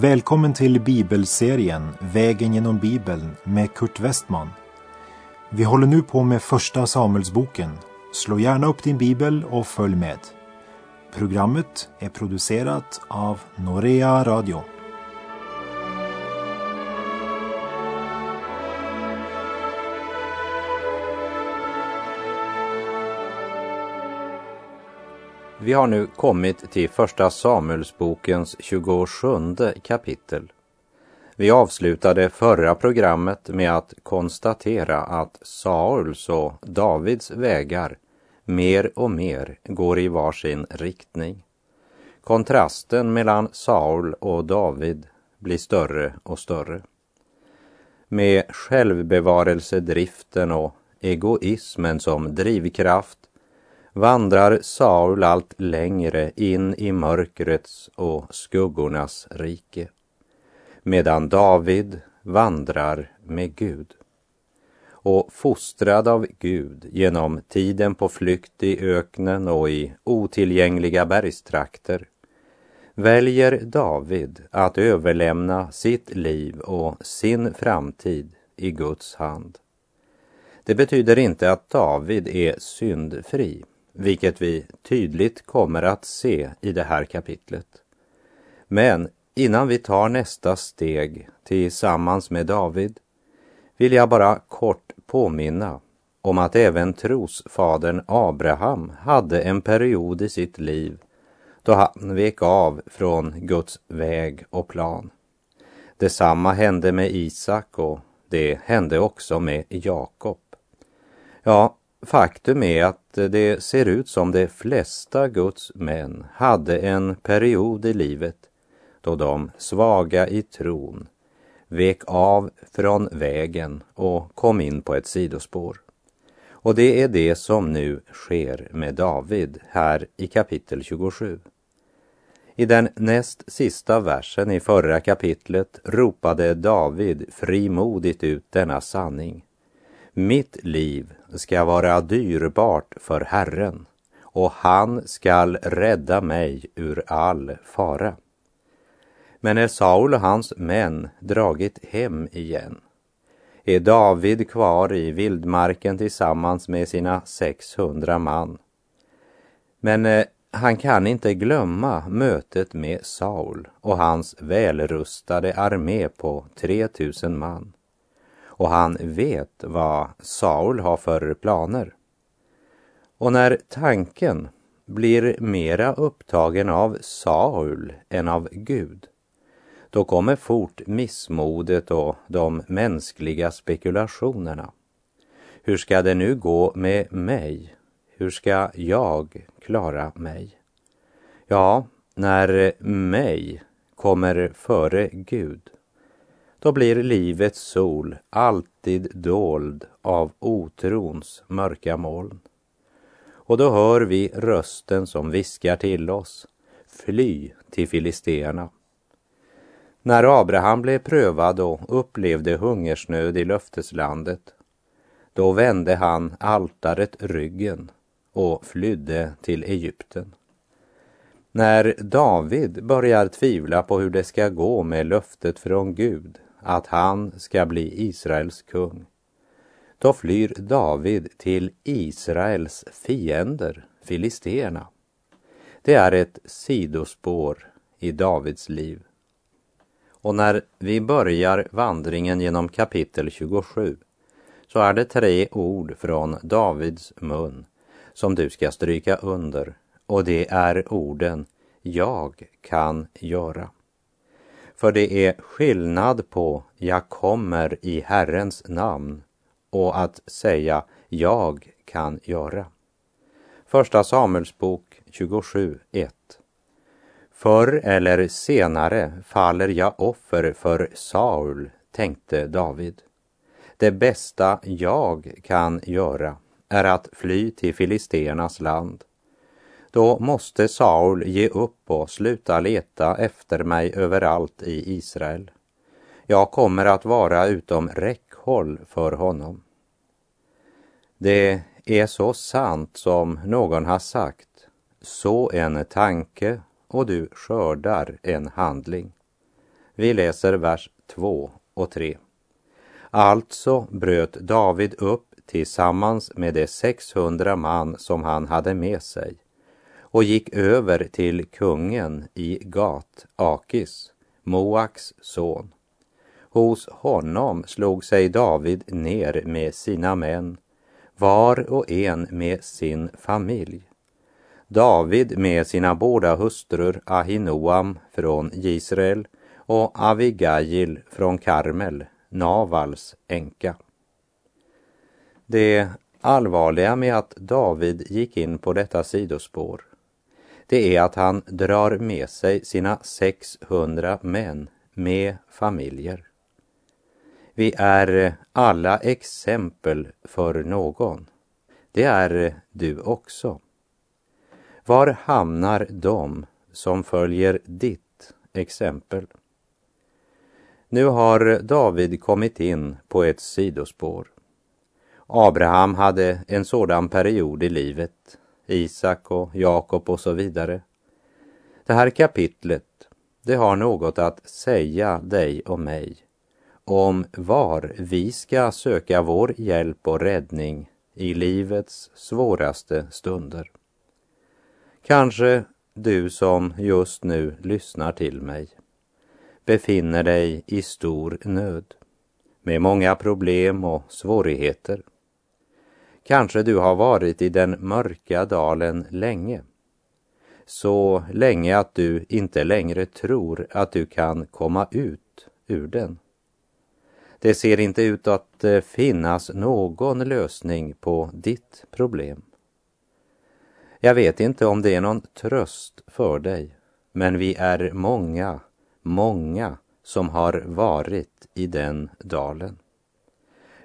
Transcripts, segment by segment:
Välkommen till bibelserien Vägen genom Bibeln med Kurt Westman. Vi håller nu på med Första Samuelsboken. Slå gärna upp din bibel och följ med. Programmet är producerat av Norea Radio. Vi har nu kommit till Första Samuelsbokens 27 kapitel. Vi avslutade förra programmet med att konstatera att Sauls och Davids vägar mer och mer går i varsin riktning. Kontrasten mellan Saul och David blir större och större. Med självbevarelsedriften och egoismen som drivkraft vandrar Saul allt längre in i mörkrets och skuggornas rike, medan David vandrar med Gud. Och fostrad av Gud genom tiden på flykt i öknen och i otillgängliga bergstrakter väljer David att överlämna sitt liv och sin framtid i Guds hand. Det betyder inte att David är syndfri vilket vi tydligt kommer att se i det här kapitlet. Men innan vi tar nästa steg tillsammans med David vill jag bara kort påminna om att även trosfadern Abraham hade en period i sitt liv då han vek av från Guds väg och plan. Detsamma hände med Isak och det hände också med Jakob. Ja, Faktum är att det ser ut som de flesta Guds män hade en period i livet då de svaga i tron vek av från vägen och kom in på ett sidospår. Och det är det som nu sker med David här i kapitel 27. I den näst sista versen i förra kapitlet ropade David frimodigt ut denna sanning. Mitt liv ska vara dyrbart för Herren och han skall rädda mig ur all fara. Men när Saul och hans män dragit hem igen är David kvar i vildmarken tillsammans med sina 600 man. Men eh, han kan inte glömma mötet med Saul och hans välrustade armé på 3000 man och han vet vad Saul har för planer. Och när tanken blir mera upptagen av Saul än av Gud, då kommer fort missmodet och de mänskliga spekulationerna. Hur ska det nu gå med mig? Hur ska jag klara mig? Ja, när mig kommer före Gud, då blir livets sol alltid dold av otrons mörka moln. Och då hör vi rösten som viskar till oss, fly till filisteerna. När Abraham blev prövad och upplevde hungersnöd i löfteslandet, då vände han altaret ryggen och flydde till Egypten. När David börjar tvivla på hur det ska gå med löftet från Gud att han ska bli Israels kung. Då flyr David till Israels fiender, filisteerna. Det är ett sidospår i Davids liv. Och när vi börjar vandringen genom kapitel 27 så är det tre ord från Davids mun som du ska stryka under och det är orden jag kan göra. För det är skillnad på jag kommer i Herrens namn och att säga jag kan göra. Första Samuelsbok 27.1 Förr eller senare faller jag offer för Saul, tänkte David. Det bästa jag kan göra är att fly till filisternas land. Då måste Saul ge upp och sluta leta efter mig överallt i Israel. Jag kommer att vara utom räckhåll för honom. Det är så sant som någon har sagt, så en tanke och du skördar en handling. Vi läser vers 2 och 3. Alltså bröt David upp tillsammans med de 600 man som han hade med sig och gick över till kungen i Gat, Akis, Moaks son. Hos honom slog sig David ner med sina män, var och en med sin familj. David med sina båda hustrur Ahinoam från Israel och Avigail från Karmel, Navals änka. Det allvarliga med att David gick in på detta sidospår, det är att han drar med sig sina 600 män med familjer. Vi är alla exempel för någon. Det är du också. Var hamnar de som följer ditt exempel? Nu har David kommit in på ett sidospår. Abraham hade en sådan period i livet, Isak och Jakob och så vidare. Det här kapitlet, det har något att säga dig och mig om var vi ska söka vår hjälp och räddning i livets svåraste stunder. Kanske du som just nu lyssnar till mig befinner dig i stor nöd med många problem och svårigheter. Kanske du har varit i den mörka dalen länge. Så länge att du inte längre tror att du kan komma ut ur den. Det ser inte ut att eh, finnas någon lösning på ditt problem. Jag vet inte om det är någon tröst för dig, men vi är många, många som har varit i den dalen.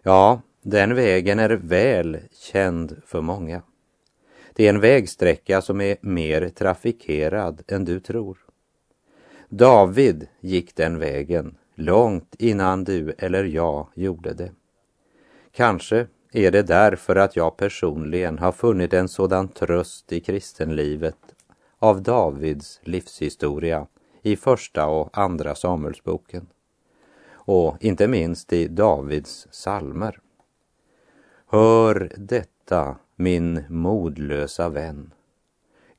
Ja, den vägen är väl känd för många. Det är en vägsträcka som är mer trafikerad än du tror. David gick den vägen långt innan du eller jag gjorde det. Kanske är det därför att jag personligen har funnit en sådan tröst i kristenlivet av Davids livshistoria i första och andra Samuelsboken och inte minst i Davids salmer. Hör detta, min modlösa vän.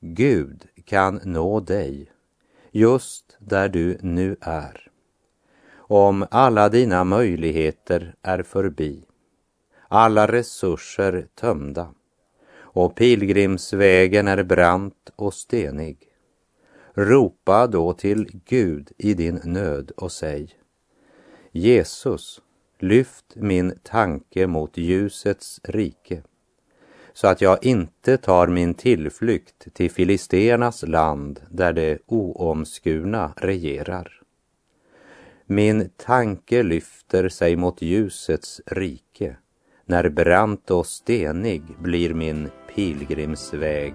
Gud kan nå dig just där du nu är. Om alla dina möjligheter är förbi, alla resurser tömda och pilgrimsvägen är brant och stenig. Ropa då till Gud i din nöd och säg Jesus, lyft min tanke mot ljusets rike så att jag inte tar min tillflykt till filisternas land där det oomskurna regerar. Min tanke lyfter sig mot ljusets rike när brant och stenig blir min pilgrimsväg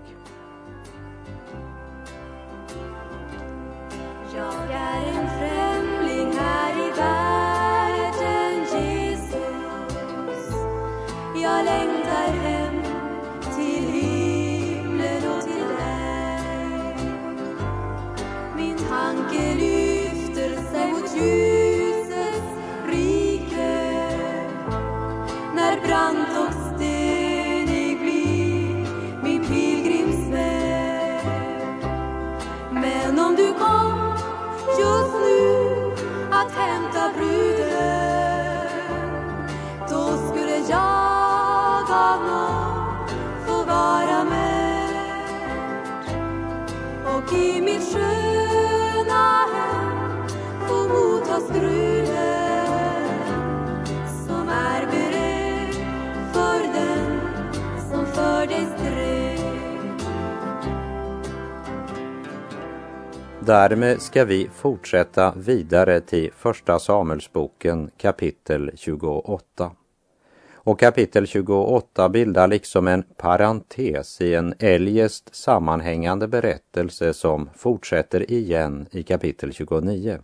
Därmed ska vi fortsätta vidare till Första Samuelsboken kapitel 28. Och kapitel 28 bildar liksom en parentes i en eljest sammanhängande berättelse som fortsätter igen i kapitel 29.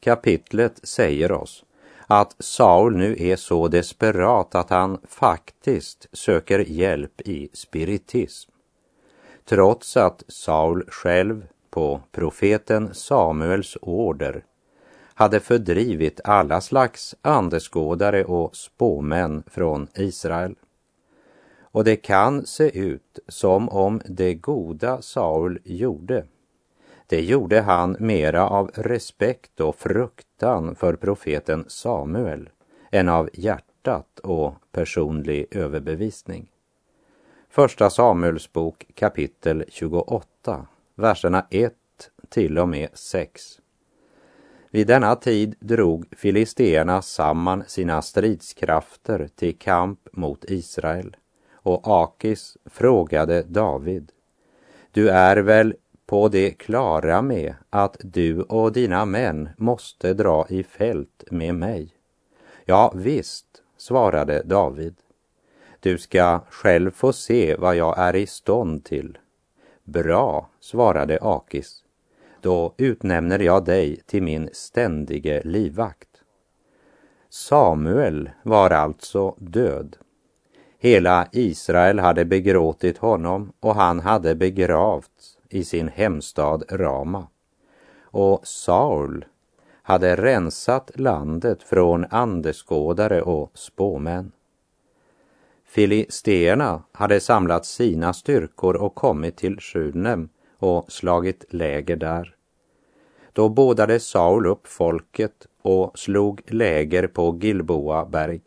Kapitlet säger oss att Saul nu är så desperat att han faktiskt söker hjälp i spiritism. Trots att Saul själv på profeten Samuels order hade fördrivit alla slags andeskådare och spåmän från Israel. Och det kan se ut som om det goda Saul gjorde, det gjorde han mera av respekt och fruktan för profeten Samuel än av hjärtat och personlig överbevisning. Första Samuels bok kapitel 28, verserna 1 till och med 6. Vid denna tid drog filisteerna samman sina stridskrafter till kamp mot Israel och Akis frågade David, du är väl på det klara med att du och dina män måste dra i fält med mig? Ja, visst, svarade David. Du ska själv få se vad jag är i stånd till. Bra, svarade Akis. Då utnämner jag dig till min ständige livvakt. Samuel var alltså död. Hela Israel hade begråtit honom och han hade begravts i sin hemstad Rama. Och Saul hade rensat landet från andeskådare och spåmän. Filisteerna hade samlat sina styrkor och kommit till Sjunem och slagit läger där. Då bådade Saul upp folket och slog läger på Gilboa berg.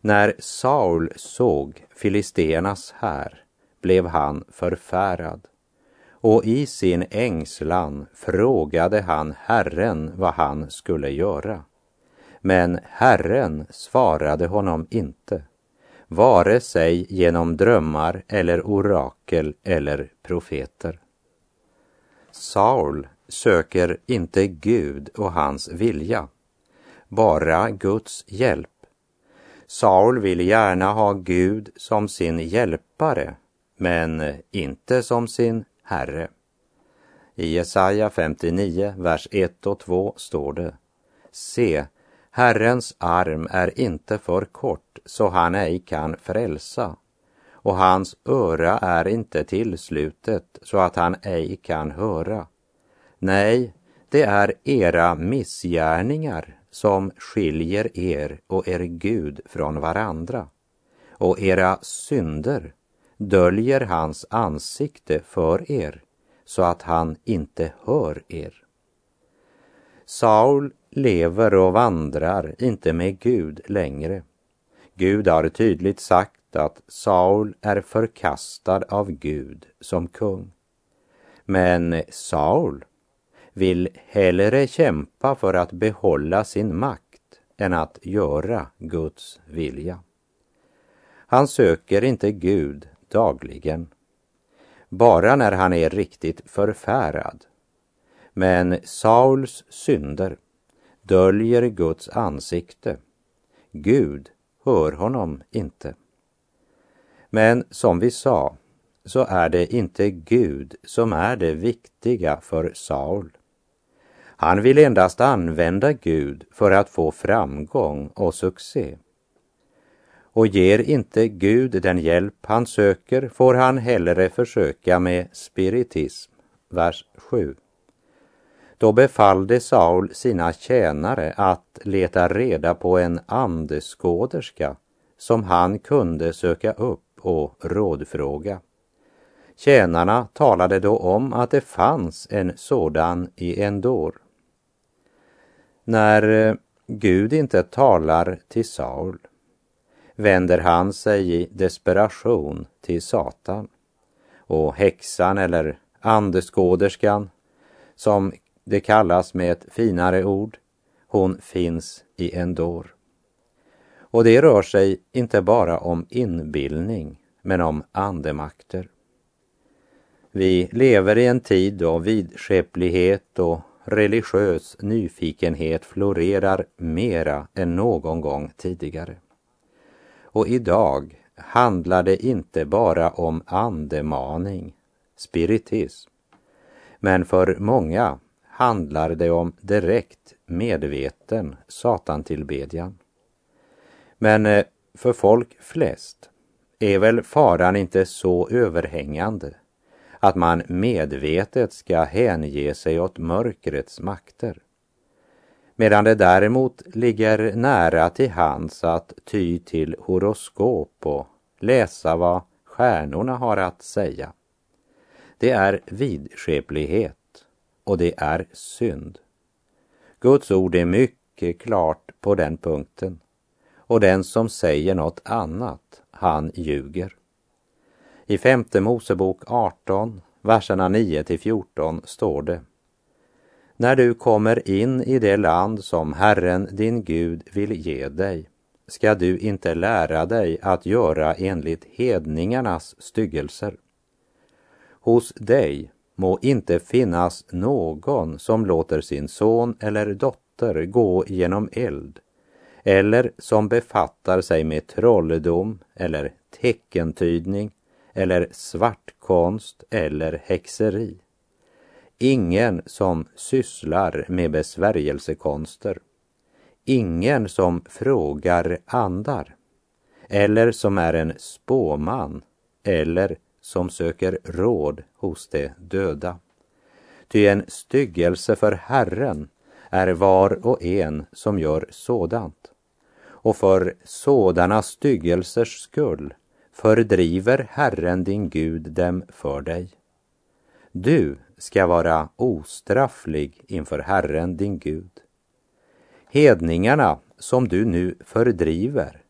När Saul såg filisteernas här blev han förfärad och i sin ängslan frågade han Herren vad han skulle göra. Men Herren svarade honom inte, vare sig genom drömmar eller orakel eller profeter. Saul söker inte Gud och hans vilja, bara Guds hjälp. Saul vill gärna ha Gud som sin hjälpare, men inte som sin Herre. I Jesaja 59, vers 1 och 2 står det Se, Herrens arm är inte för kort så han ej kan frälsa och hans öra är inte tillslutet så att han ej kan höra. Nej, det är era missgärningar som skiljer er och er Gud från varandra och era synder döljer hans ansikte för er så att han inte hör er. Saul lever och vandrar inte med Gud längre. Gud har tydligt sagt att Saul är förkastad av Gud som kung. Men Saul vill hellre kämpa för att behålla sin makt än att göra Guds vilja. Han söker inte Gud dagligen, bara när han är riktigt förfärad. Men Sauls synder döljer Guds ansikte. Gud hör honom inte. Men som vi sa, så är det inte Gud som är det viktiga för Saul. Han vill endast använda Gud för att få framgång och succé. Och ger inte Gud den hjälp han söker får han hellre försöka med spiritism. Vers 7. Då befallde Saul sina tjänare att leta reda på en andeskåderska som han kunde söka upp och rådfråga. Tjänarna talade då om att det fanns en sådan i Endor. När eh, Gud inte talar till Saul vänder han sig i desperation till Satan och häxan eller andeskåderskan som det kallas med ett finare ord, hon finns i Endor. Och det rör sig inte bara om inbildning, men om andemakter. Vi lever i en tid då vidskeplighet och religiös nyfikenhet florerar mera än någon gång tidigare. Och idag handlar det inte bara om andemaning, spiritism, men för många handlar det om direkt medveten satantillbedjan. Men eh, för folk flest är väl faran inte så överhängande att man medvetet ska hänge sig åt mörkrets makter. medan det däremot ligger nära till hands att ty till horoskop och läsa vad stjärnorna har att säga. Det är vidskeplighet och det är synd. Guds ord är mycket klart på den punkten och den som säger något annat, han ljuger. I femte Mosebok 18, verserna 9 till 14 står det när du kommer in i det land som Herren din Gud vill ge dig ska du inte lära dig att göra enligt hedningarnas styggelser. Hos dig må inte finnas någon som låter sin son eller dotter gå genom eld eller som befattar sig med trolldom eller teckentydning eller svartkonst eller häxeri Ingen som sysslar med besvärjelsekonster. Ingen som frågar andar. Eller som är en spåman. Eller som söker råd hos de döda. Ty en styggelse för Herren är var och en som gör sådant. Och för sådana styggelsers skull fördriver Herren din Gud dem för dig. Du ska vara ostrafflig inför Herren din Gud. Hedningarna som du nu fördriver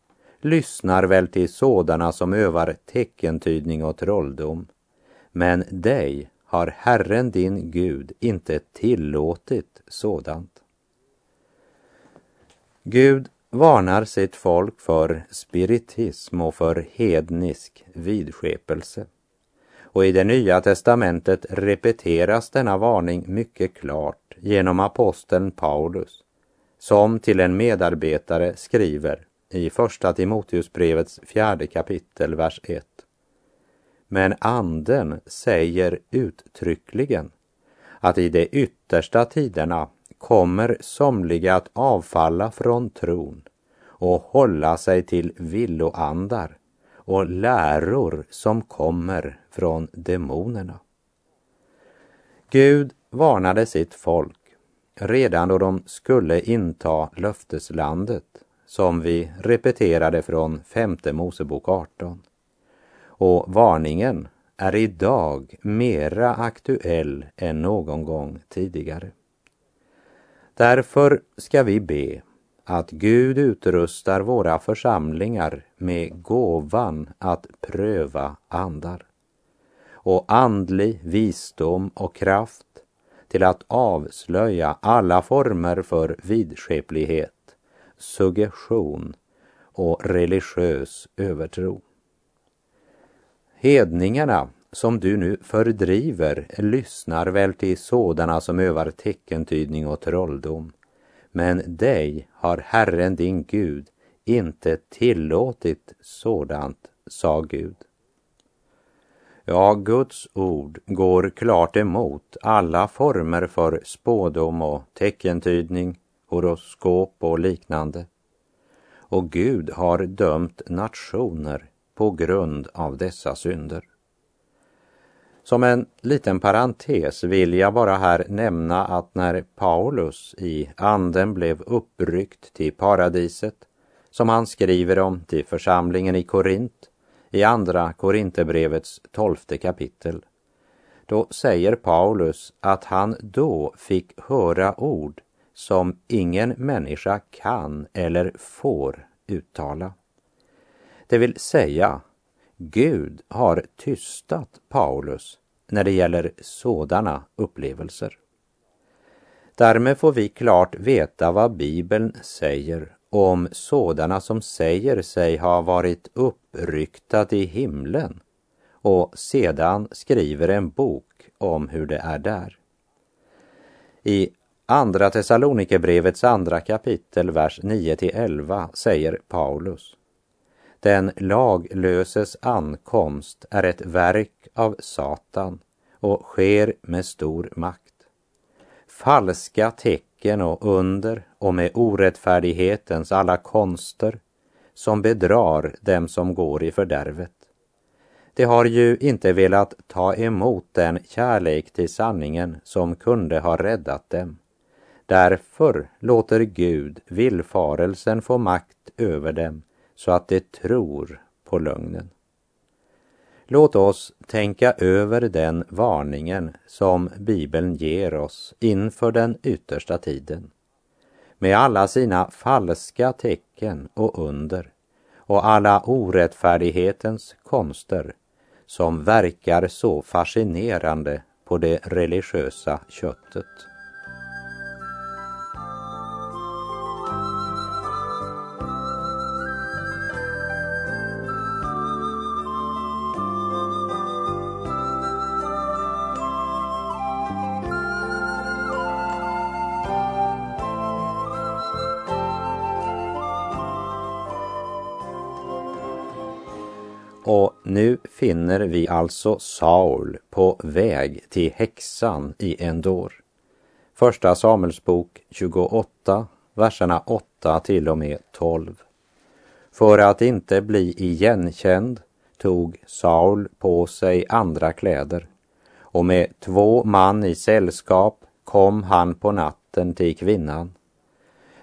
lyssnar väl till sådana som övar teckentydning och trolldom. Men dig har Herren din Gud inte tillåtit sådant. Gud varnar sitt folk för spiritism och för hednisk vidskepelse. Och i det nya testamentet repeteras denna varning mycket klart genom aposteln Paulus, som till en medarbetare skriver i Första Timoteusbrevets fjärde kapitel, vers 1. Men anden säger uttryckligen att i de yttersta tiderna kommer somliga att avfalla från tron och hålla sig till villoandar och läror som kommer från demonerna. Gud varnade sitt folk redan då de skulle inta löfteslandet som vi repeterade från femte Mosebok 18. Och varningen är idag mera aktuell än någon gång tidigare. Därför ska vi be att Gud utrustar våra församlingar med gåvan att pröva andar och andlig visdom och kraft till att avslöja alla former för vidskeplighet, suggestion och religiös övertro. Hedningarna som du nu fördriver lyssnar väl till sådana som övar teckentydning och trolldom men dig har Herren din Gud inte tillåtit sådant, sa Gud. Ja, Guds ord går klart emot alla former för spådom och teckentydning, horoskop och liknande. Och Gud har dömt nationer på grund av dessa synder. Som en liten parentes vill jag bara här nämna att när Paulus i anden blev uppryckt till paradiset, som han skriver om till församlingen i Korint, i andra Korinthierbrevets tolfte kapitel, då säger Paulus att han då fick höra ord som ingen människa kan eller får uttala. Det vill säga Gud har tystat Paulus när det gäller sådana upplevelser. Därmed får vi klart veta vad Bibeln säger om sådana som säger sig ha varit uppryckta till himlen och sedan skriver en bok om hur det är där. I Andra Thessalonikerbrevets andra kapitel, vers 9 11 säger Paulus den laglöses ankomst är ett verk av Satan och sker med stor makt. Falska tecken och under och med orättfärdighetens alla konster som bedrar dem som går i fördärvet. De har ju inte velat ta emot den kärlek till sanningen som kunde ha räddat dem Därför låter Gud villfarelsen få makt över dem så att de tror på lögnen. Låt oss tänka över den varningen som Bibeln ger oss inför den yttersta tiden. Med alla sina falska tecken och under och alla orättfärdighetens konster som verkar så fascinerande på det religiösa köttet. Finner vi alltså Saul på väg till häxan i Endor. Första Samuelsbok 28, verserna 8 till och med 12. För att inte bli igenkänd tog Saul på sig andra kläder och med två man i sällskap kom han på natten till kvinnan.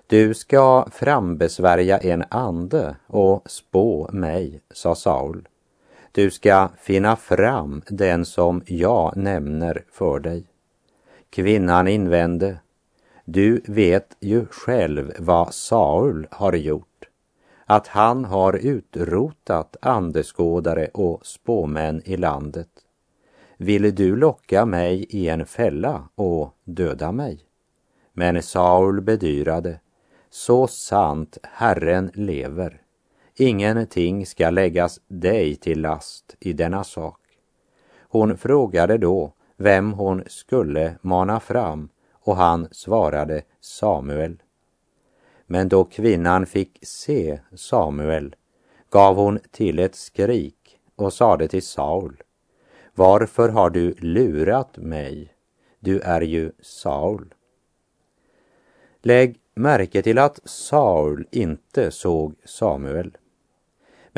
Du ska frambesvärja en ande och spå mig, sa Saul. Du ska finna fram den som jag nämner för dig. Kvinnan invände, du vet ju själv vad Saul har gjort, att han har utrotat andeskådare och spåmän i landet. Vill du locka mig i en fälla och döda mig? Men Saul bedyrade, så sant Herren lever, ingenting ska läggas dig till last i denna sak. Hon frågade då vem hon skulle mana fram och han svarade Samuel. Men då kvinnan fick se Samuel gav hon till ett skrik och sade till Saul, varför har du lurat mig? Du är ju Saul. Lägg märke till att Saul inte såg Samuel.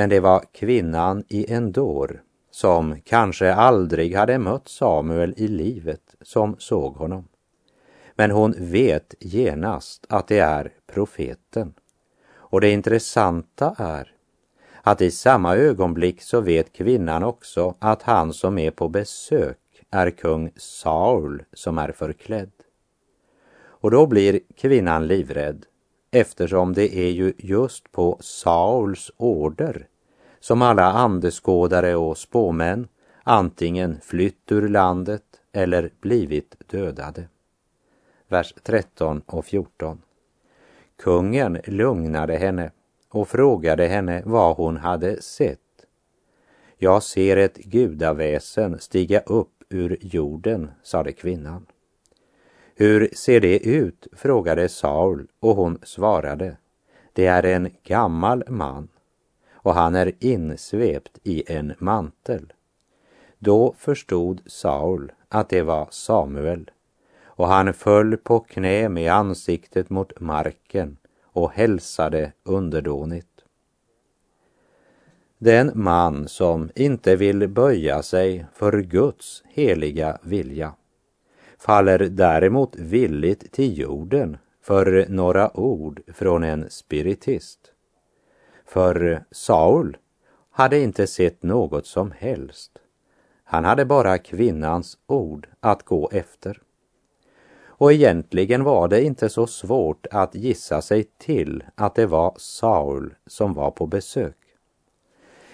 Men det var kvinnan i Endor som kanske aldrig hade mött Samuel i livet som såg honom. Men hon vet genast att det är profeten. Och det intressanta är att i samma ögonblick så vet kvinnan också att han som är på besök är kung Saul som är förklädd. Och då blir kvinnan livrädd eftersom det är ju just på Sauls order som alla andeskådare och spåmän antingen flytt ur landet eller blivit dödade. Vers 13 och 14. Kungen lugnade henne och frågade henne vad hon hade sett. Jag ser ett gudaväsen stiga upp ur jorden, sade kvinnan. Hur ser det ut? frågade Saul och hon svarade. Det är en gammal man och han är insvept i en mantel. Då förstod Saul att det var Samuel och han föll på knä med ansiktet mot marken och hälsade underdånigt. Den man som inte vill böja sig för Guds heliga vilja faller däremot villigt till jorden för några ord från en spiritist. För Saul hade inte sett något som helst. Han hade bara kvinnans ord att gå efter. Och egentligen var det inte så svårt att gissa sig till att det var Saul som var på besök.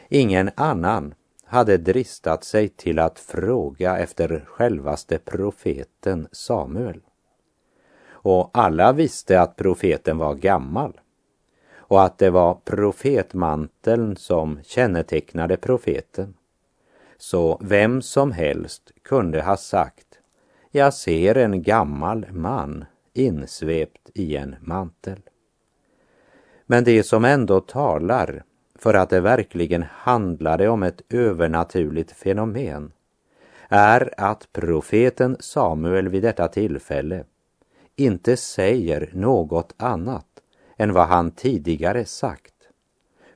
Ingen annan hade dristat sig till att fråga efter självaste profeten Samuel. Och alla visste att profeten var gammal och att det var profetmanteln som kännetecknade profeten. Så vem som helst kunde ha sagt, jag ser en gammal man insvept i en mantel. Men det som ändå talar för att det verkligen handlade om ett övernaturligt fenomen är att profeten Samuel vid detta tillfälle inte säger något annat än vad han tidigare sagt.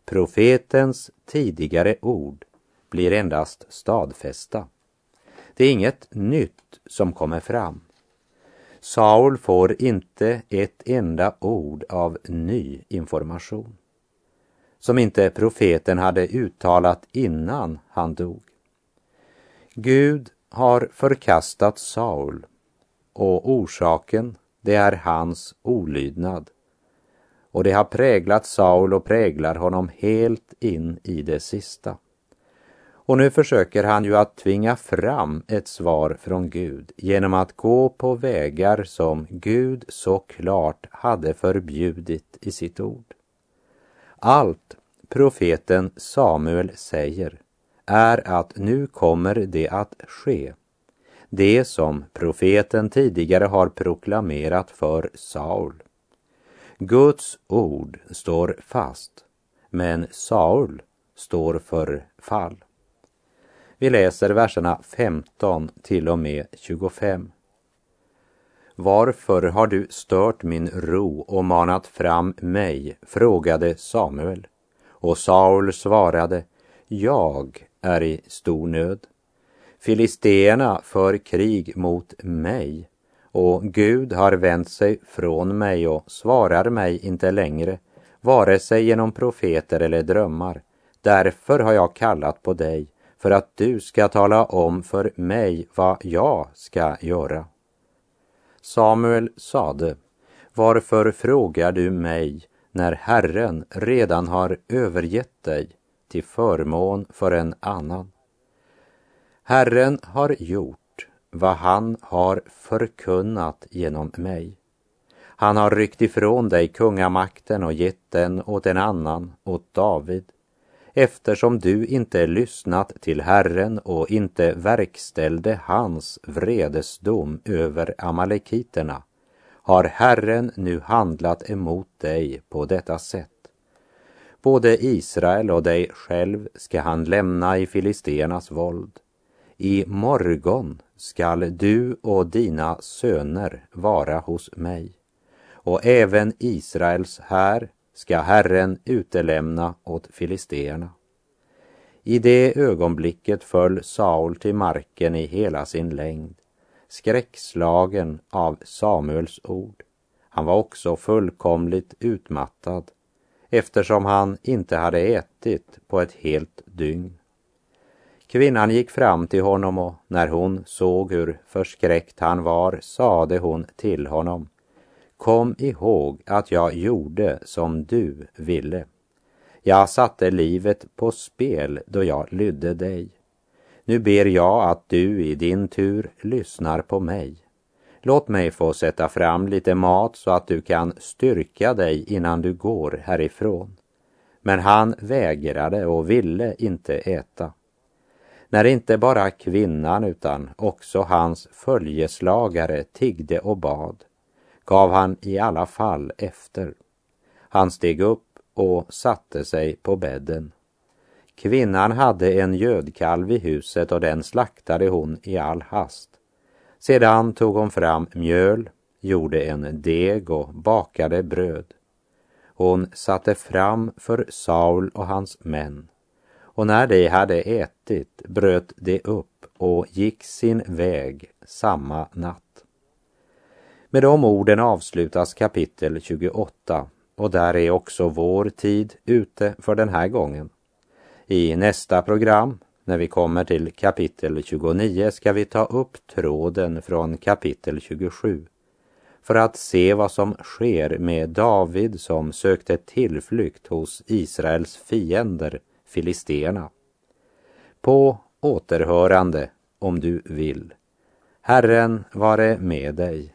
Profetens tidigare ord blir endast stadfästa. Det är inget nytt som kommer fram. Saul får inte ett enda ord av ny information som inte profeten hade uttalat innan han dog. Gud har förkastat Saul och orsaken det är hans olydnad. Och det har präglat Saul och präglar honom helt in i det sista. Och nu försöker han ju att tvinga fram ett svar från Gud genom att gå på vägar som Gud så klart hade förbjudit i sitt ord. Allt profeten Samuel säger är att nu kommer det att ske. Det som profeten tidigare har proklamerat för Saul. Guds ord står fast, men Saul står för fall. Vi läser verserna 15 till och med 25. Varför har du stört min ro och manat fram mig? frågade Samuel. Och Saul svarade, jag är i stor nöd. Filisteerna för krig mot mig och Gud har vänt sig från mig och svarar mig inte längre, vare sig genom profeter eller drömmar. Därför har jag kallat på dig för att du ska tala om för mig vad jag ska göra. Samuel sade, varför frågar du mig när Herren redan har övergett dig till förmån för en annan? Herren har gjort vad han har förkunnat genom mig. Han har ryckt ifrån dig kungamakten och gett den åt en annan, åt David eftersom du inte lyssnat till Herren och inte verkställde hans vredesdom över amalekiterna, har Herren nu handlat emot dig på detta sätt. Både Israel och dig själv ska han lämna i filisternas våld. I morgon skall du och dina söner vara hos mig och även Israels här ska Herren utelämna åt filisteerna. I det ögonblicket föll Saul till marken i hela sin längd, skräckslagen av Samuels ord. Han var också fullkomligt utmattad eftersom han inte hade ätit på ett helt dygn. Kvinnan gick fram till honom och när hon såg hur förskräckt han var sade hon till honom Kom ihåg att jag gjorde som du ville. Jag satte livet på spel då jag lydde dig. Nu ber jag att du i din tur lyssnar på mig. Låt mig få sätta fram lite mat så att du kan styrka dig innan du går härifrån. Men han vägrade och ville inte äta. När inte bara kvinnan utan också hans följeslagare tiggde och bad gav han i alla fall efter. Han steg upp och satte sig på bädden. Kvinnan hade en gödkalv i huset och den slaktade hon i all hast. Sedan tog hon fram mjöl, gjorde en deg och bakade bröd. Hon satte fram för Saul och hans män och när de hade ätit bröt de upp och gick sin väg samma natt. Med de orden avslutas kapitel 28 och där är också vår tid ute för den här gången. I nästa program, när vi kommer till kapitel 29, ska vi ta upp tråden från kapitel 27 för att se vad som sker med David som sökte tillflykt hos Israels fiender, filisterna. På återhörande om du vill. Herren vare med dig